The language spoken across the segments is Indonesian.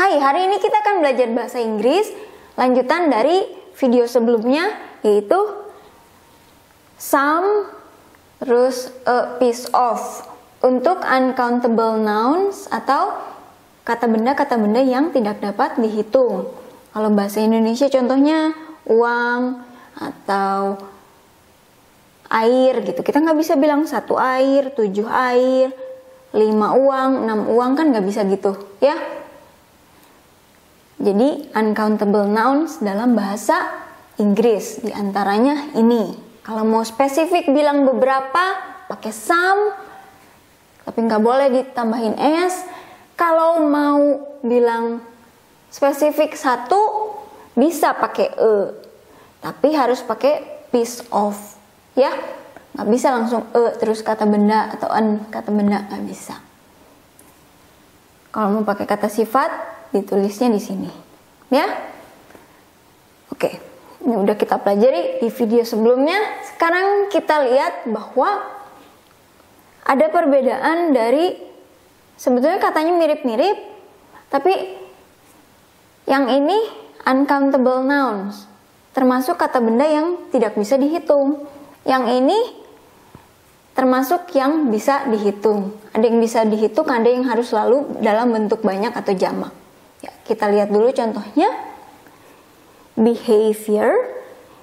Hai, hari ini kita akan belajar bahasa Inggris lanjutan dari video sebelumnya yaitu some terus a piece of untuk uncountable nouns atau kata benda kata benda yang tidak dapat dihitung. Kalau bahasa Indonesia contohnya uang atau air gitu. Kita nggak bisa bilang satu air, tujuh air, lima uang, enam uang kan nggak bisa gitu, ya. Jadi uncountable nouns dalam bahasa Inggris di antaranya ini. Kalau mau spesifik bilang beberapa pakai some, tapi nggak boleh ditambahin s. Kalau mau bilang spesifik satu bisa pakai e, tapi harus pakai piece of, ya. Nggak bisa langsung e terus kata benda atau an kata benda nggak bisa. Kalau mau pakai kata sifat ditulisnya di sini. Ya. Oke. Ini udah kita pelajari di video sebelumnya. Sekarang kita lihat bahwa ada perbedaan dari sebetulnya katanya mirip-mirip, tapi yang ini uncountable nouns, termasuk kata benda yang tidak bisa dihitung. Yang ini termasuk yang bisa dihitung. Ada yang bisa dihitung, ada yang harus selalu dalam bentuk banyak atau jamak. Kita lihat dulu contohnya. Behavior.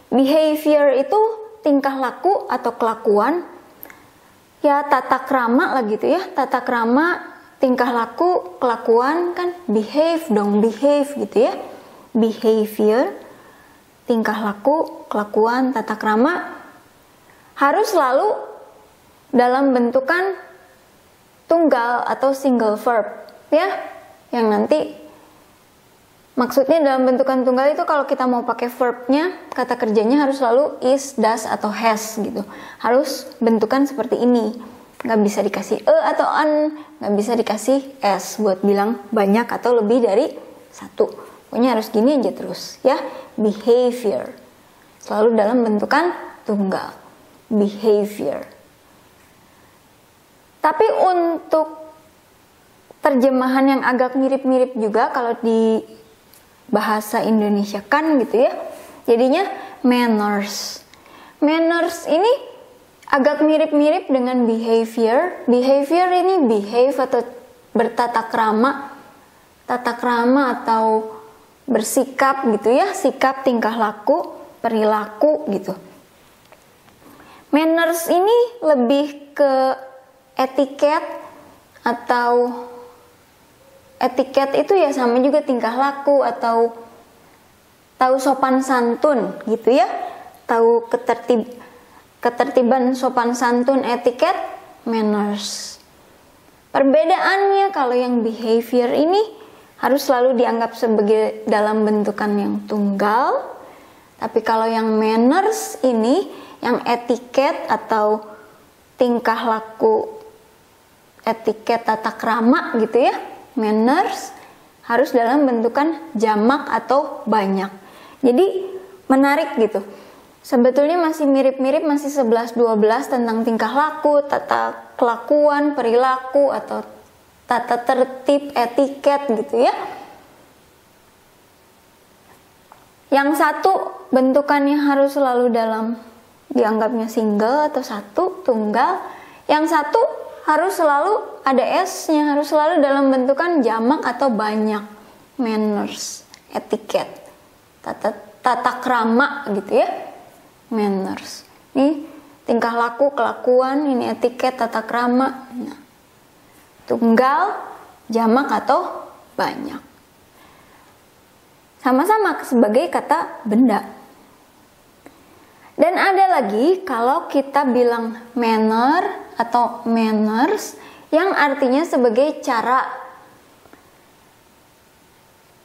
Behavior itu tingkah laku atau kelakuan. Ya, tata krama lah gitu ya. Tata krama, tingkah laku, kelakuan kan behave dong, behave gitu ya. Behavior, tingkah laku, kelakuan, tata krama harus selalu dalam bentukan tunggal atau single verb ya yang nanti Maksudnya dalam bentukan tunggal itu kalau kita mau pakai verbnya, kata kerjanya harus selalu is, does, atau has gitu. Harus bentukan seperti ini. Nggak bisa dikasih e atau an, nggak bisa dikasih s buat bilang banyak atau lebih dari satu. Pokoknya harus gini aja terus ya. Behavior. Selalu dalam bentukan tunggal. Behavior. Tapi untuk terjemahan yang agak mirip-mirip juga kalau di bahasa Indonesia kan gitu ya. Jadinya manners. Manners ini agak mirip-mirip dengan behavior. Behavior ini behave atau bertata krama, tata krama atau bersikap gitu ya, sikap tingkah laku, perilaku gitu. Manners ini lebih ke etiket atau etiket itu ya sama juga tingkah laku atau tahu sopan santun gitu ya. Tahu ketertib ketertiban sopan santun etiket manners. Perbedaannya kalau yang behavior ini harus selalu dianggap sebagai dalam bentukan yang tunggal. Tapi kalau yang manners ini yang etiket atau tingkah laku etiket tata krama gitu ya manners harus dalam bentukan jamak atau banyak. Jadi menarik gitu. Sebetulnya masih mirip-mirip masih 11 12 tentang tingkah laku, tata kelakuan, perilaku atau tata tertib, etiket gitu ya. Yang satu bentukannya harus selalu dalam dianggapnya single atau satu tunggal. Yang satu harus selalu ada S-nya, harus selalu dalam bentukan jamak atau banyak. Manners, etiket, tata, tata krama gitu ya. Manners. Ini tingkah laku, kelakuan, ini etiket, tata krama. Nah, tunggal, jamak atau banyak. Sama-sama sebagai kata benda. Lagi kalau kita bilang manner atau manners yang artinya sebagai cara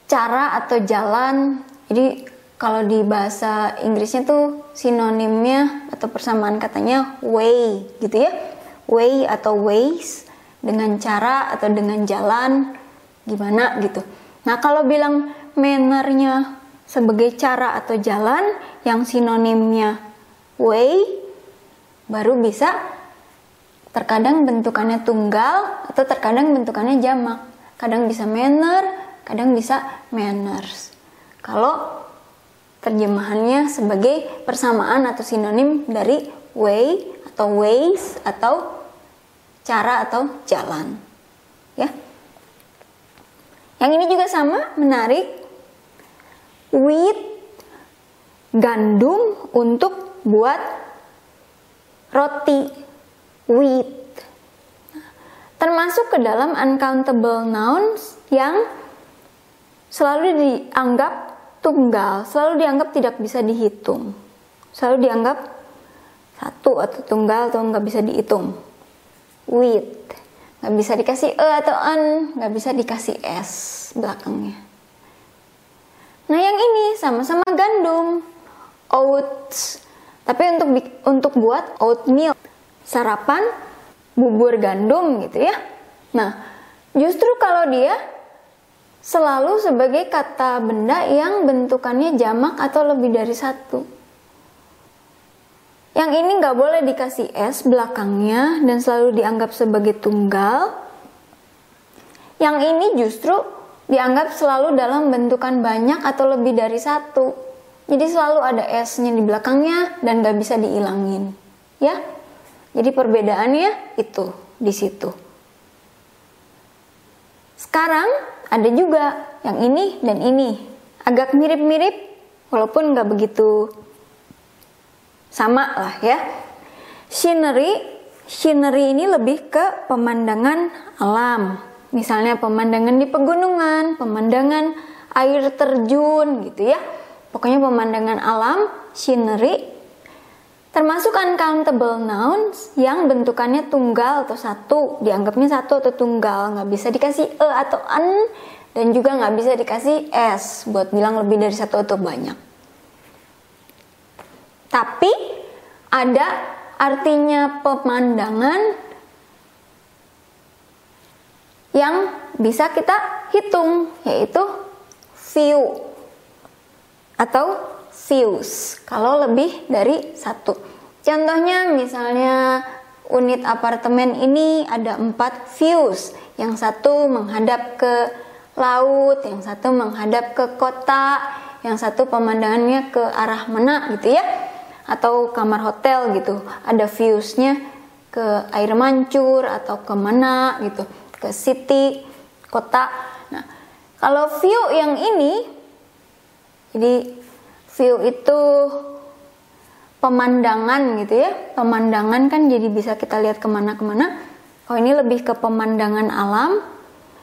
cara atau jalan. Jadi kalau di bahasa Inggrisnya tuh sinonimnya atau persamaan katanya way gitu ya. Way atau ways dengan cara atau dengan jalan gimana gitu. Nah, kalau bilang mannernya sebagai cara atau jalan yang sinonimnya way baru bisa terkadang bentukannya tunggal atau terkadang bentukannya jamak. Kadang bisa manner, kadang bisa manners. Kalau terjemahannya sebagai persamaan atau sinonim dari way atau ways atau cara atau jalan. Ya. Yang ini juga sama, menarik. Wheat gandum untuk buat roti wheat. Termasuk ke dalam uncountable nouns yang selalu dianggap tunggal, selalu dianggap tidak bisa dihitung. Selalu dianggap satu atau tunggal atau nggak bisa dihitung. With, nggak bisa dikasih e atau an, nggak bisa dikasih s belakangnya. Nah yang ini sama-sama gandum, oats. Tapi untuk untuk buat oatmeal, sarapan bubur gandum gitu ya. Nah, justru kalau dia selalu sebagai kata benda yang bentukannya jamak atau lebih dari satu. Yang ini nggak boleh dikasih S belakangnya dan selalu dianggap sebagai tunggal. Yang ini justru dianggap selalu dalam bentukan banyak atau lebih dari satu. Jadi selalu ada S-nya di belakangnya dan nggak bisa dihilangin. Ya, jadi perbedaannya itu di situ. Sekarang ada juga yang ini dan ini. Agak mirip-mirip walaupun nggak begitu sama lah ya. Scenery, scenery ini lebih ke pemandangan alam. Misalnya pemandangan di pegunungan, pemandangan air terjun gitu ya. Pokoknya pemandangan alam, scenery Termasuk uncountable nouns yang bentukannya tunggal atau satu, dianggapnya satu atau tunggal, nggak bisa dikasih e atau an, dan juga nggak bisa dikasih s buat bilang lebih dari satu atau banyak. Tapi ada artinya pemandangan yang bisa kita hitung, yaitu view atau views kalau lebih dari satu. Contohnya misalnya unit apartemen ini ada empat views. Yang satu menghadap ke laut, yang satu menghadap ke kota, yang satu pemandangannya ke arah mana gitu ya. Atau kamar hotel gitu. Ada viewsnya ke air mancur atau ke mana gitu. Ke city, kota. Nah, kalau view yang ini jadi view itu pemandangan gitu ya. Pemandangan kan jadi bisa kita lihat ke mana-kemana. Kalau ini lebih ke pemandangan alam.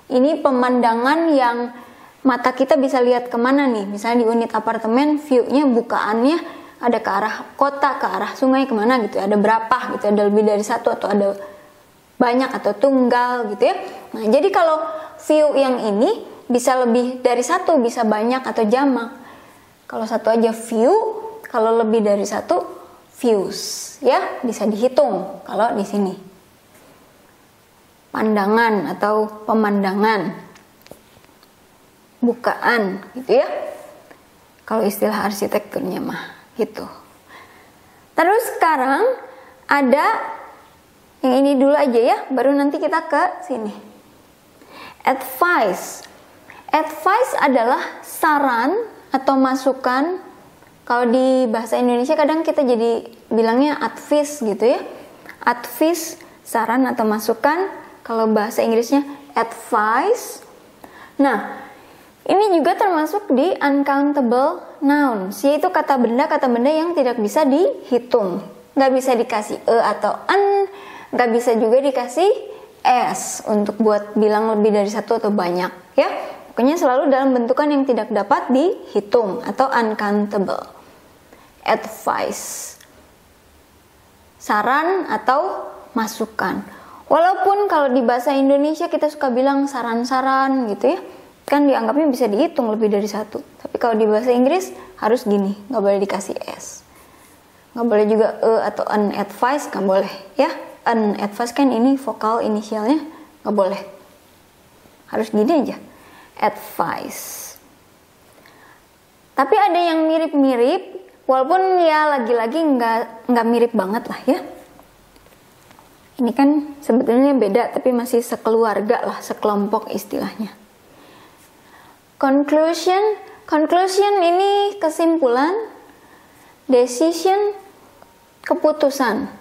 Ini pemandangan yang mata kita bisa lihat ke mana nih? Misalnya di unit apartemen viewnya bukaannya ada ke arah kota ke arah sungai ke mana gitu ya. ada berapa gitu ada lebih dari satu atau ada banyak atau tunggal gitu ya? Nah jadi kalau view yang ini bisa lebih dari satu bisa banyak atau jamak kalau satu aja view, kalau lebih dari satu views, ya bisa dihitung kalau di sini. Pandangan atau pemandangan, bukaan, gitu ya. Kalau istilah arsitekturnya mah, gitu. Terus sekarang ada yang ini dulu aja ya, baru nanti kita ke sini. Advice. Advice adalah saran atau masukan kalau di bahasa Indonesia kadang kita jadi bilangnya advice gitu ya. Advice saran atau masukan kalau bahasa Inggrisnya advice. Nah ini juga termasuk di uncountable nouns yaitu kata benda kata benda yang tidak bisa dihitung. Nggak bisa dikasih e atau an nggak bisa juga dikasih s untuk buat bilang lebih dari satu atau banyak ya Pokoknya selalu dalam bentukan yang tidak dapat dihitung atau uncountable. Advice. Saran atau masukan. Walaupun kalau di bahasa Indonesia kita suka bilang saran-saran gitu ya, kan dianggapnya bisa dihitung lebih dari satu. Tapi kalau di bahasa Inggris harus gini, nggak boleh dikasih s. Nggak boleh juga e atau an advice, nggak boleh ya. An advice kan ini vokal inisialnya, nggak boleh. Harus gini aja advice. Tapi ada yang mirip-mirip, walaupun ya lagi-lagi nggak nggak mirip banget lah ya. Ini kan sebetulnya beda, tapi masih sekeluarga lah, sekelompok istilahnya. conclusion conclusion ini kesimpulan decision keputusan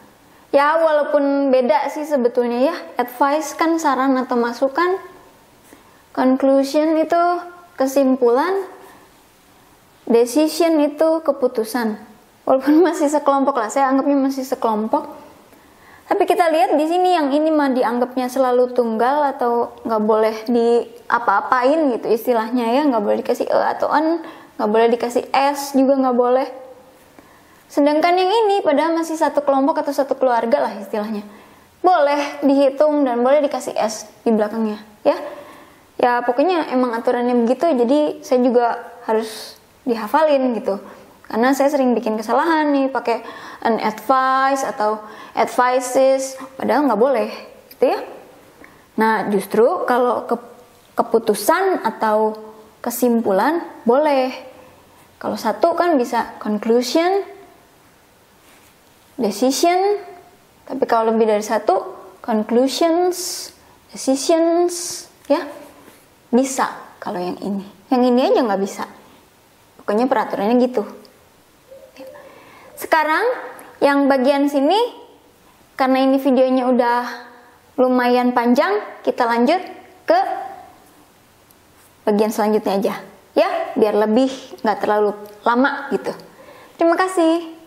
ya walaupun beda sih sebetulnya ya advice kan saran atau masukan conclusion itu kesimpulan decision itu keputusan walaupun masih sekelompok lah saya anggapnya masih sekelompok tapi kita lihat di sini yang ini mah dianggapnya selalu tunggal atau nggak boleh di apa-apain gitu istilahnya ya nggak boleh dikasih e atau n nggak boleh dikasih s juga nggak boleh. Sedangkan yang ini padahal masih satu kelompok atau satu keluarga lah istilahnya. Boleh dihitung dan boleh dikasih s di belakangnya ya. Ya pokoknya emang aturannya begitu jadi saya juga harus dihafalin gitu. Karena saya sering bikin kesalahan nih pakai an advice atau advices padahal nggak boleh gitu ya. Nah justru kalau ke, keputusan atau kesimpulan boleh. Kalau satu kan bisa conclusion decision tapi kalau lebih dari satu conclusions decisions ya bisa kalau yang ini yang ini aja nggak bisa pokoknya peraturannya gitu sekarang yang bagian sini karena ini videonya udah lumayan panjang, kita lanjut ke bagian selanjutnya aja. Ya, biar lebih nggak terlalu lama gitu. Terima kasih.